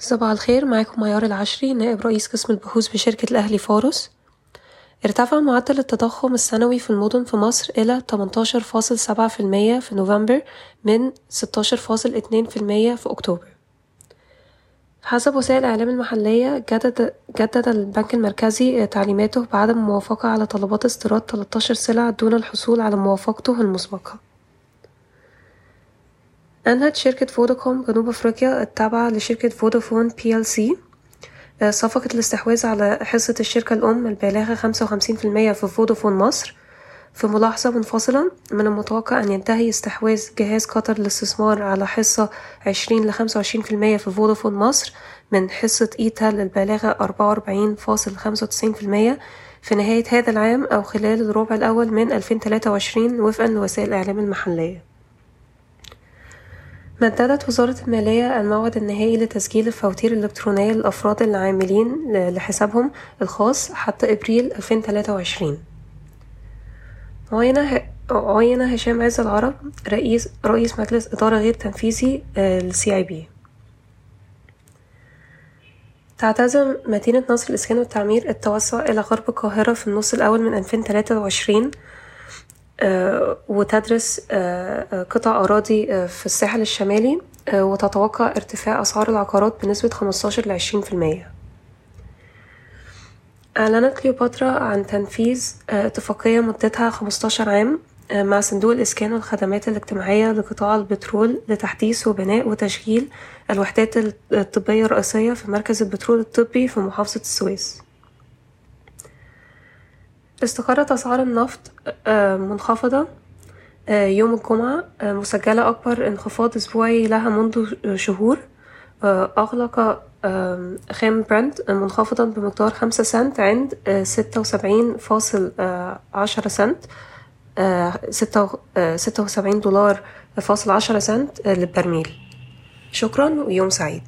صباح الخير معاكم معيار العشري نائب رئيس قسم البحوث بشركة الأهلي فارس ارتفع معدل التضخم السنوي في المدن في مصر إلى 18.7% في نوفمبر من 16.2% في أكتوبر. حسب وسائل الإعلام المحلية جدد, جدد البنك المركزي تعليماته بعدم الموافقة على طلبات استيراد 13 سلعة دون الحصول على موافقته المسبقة. أنهت شركة فوداكوم جنوب أفريقيا التابعة لشركة فودافون PLC صفقة الاستحواذ على حصة الشركة الأم البالغة خمسة وخمسين في المية في فودافون مصر. في ملاحظة منفصلة من المتوقع أن ينتهي استحواذ جهاز قطر للاستثمار على حصة عشرين لخمسة وعشرين في المية في فودافون مصر من حصة إيتال البالغة أربعة وأربعين فاصل خمسة وتسعين في المية في نهاية هذا العام أو خلال الربع الأول من ألفين تلاتة وعشرين وفقا لوسائل الإعلام المحلية. مددت وزارة المالية الموعد النهائي لتسجيل الفواتير الإلكترونية للأفراد العاملين لحسابهم الخاص حتى تلاتة وعشرين. عين عين هشام عز العرب رئيس رئيس مجلس إدارة غير تنفيذي للسي اي بي تعتزم مدينة نصر الإسكان والتعمير التوسع إلى غرب القاهرة في النص الأول من ألفين تلاتة وعشرين. وتدرس قطع أراضي في الساحل الشمالي وتتوقع ارتفاع أسعار العقارات بنسبة خمستاشر لعشرين في المية. أعلنت كليوباترا عن تنفيذ اتفاقية مدتها خمستاشر عام مع صندوق الإسكان والخدمات الاجتماعية لقطاع البترول لتحديث وبناء وتشغيل الوحدات الطبية الرئيسية في مركز البترول الطبي في محافظة السويس. استقرت أسعار النفط منخفضة يوم الجمعة مسجلة أكبر انخفاض أسبوعي لها منذ شهور أغلق خام برنت منخفضا بمقدار خمسة سنت عند ستة وسبعين فاصل عشرة سنت ستة وسبعين دولار فاصل عشرة سنت للبرميل. شكرا ويوم سعيد.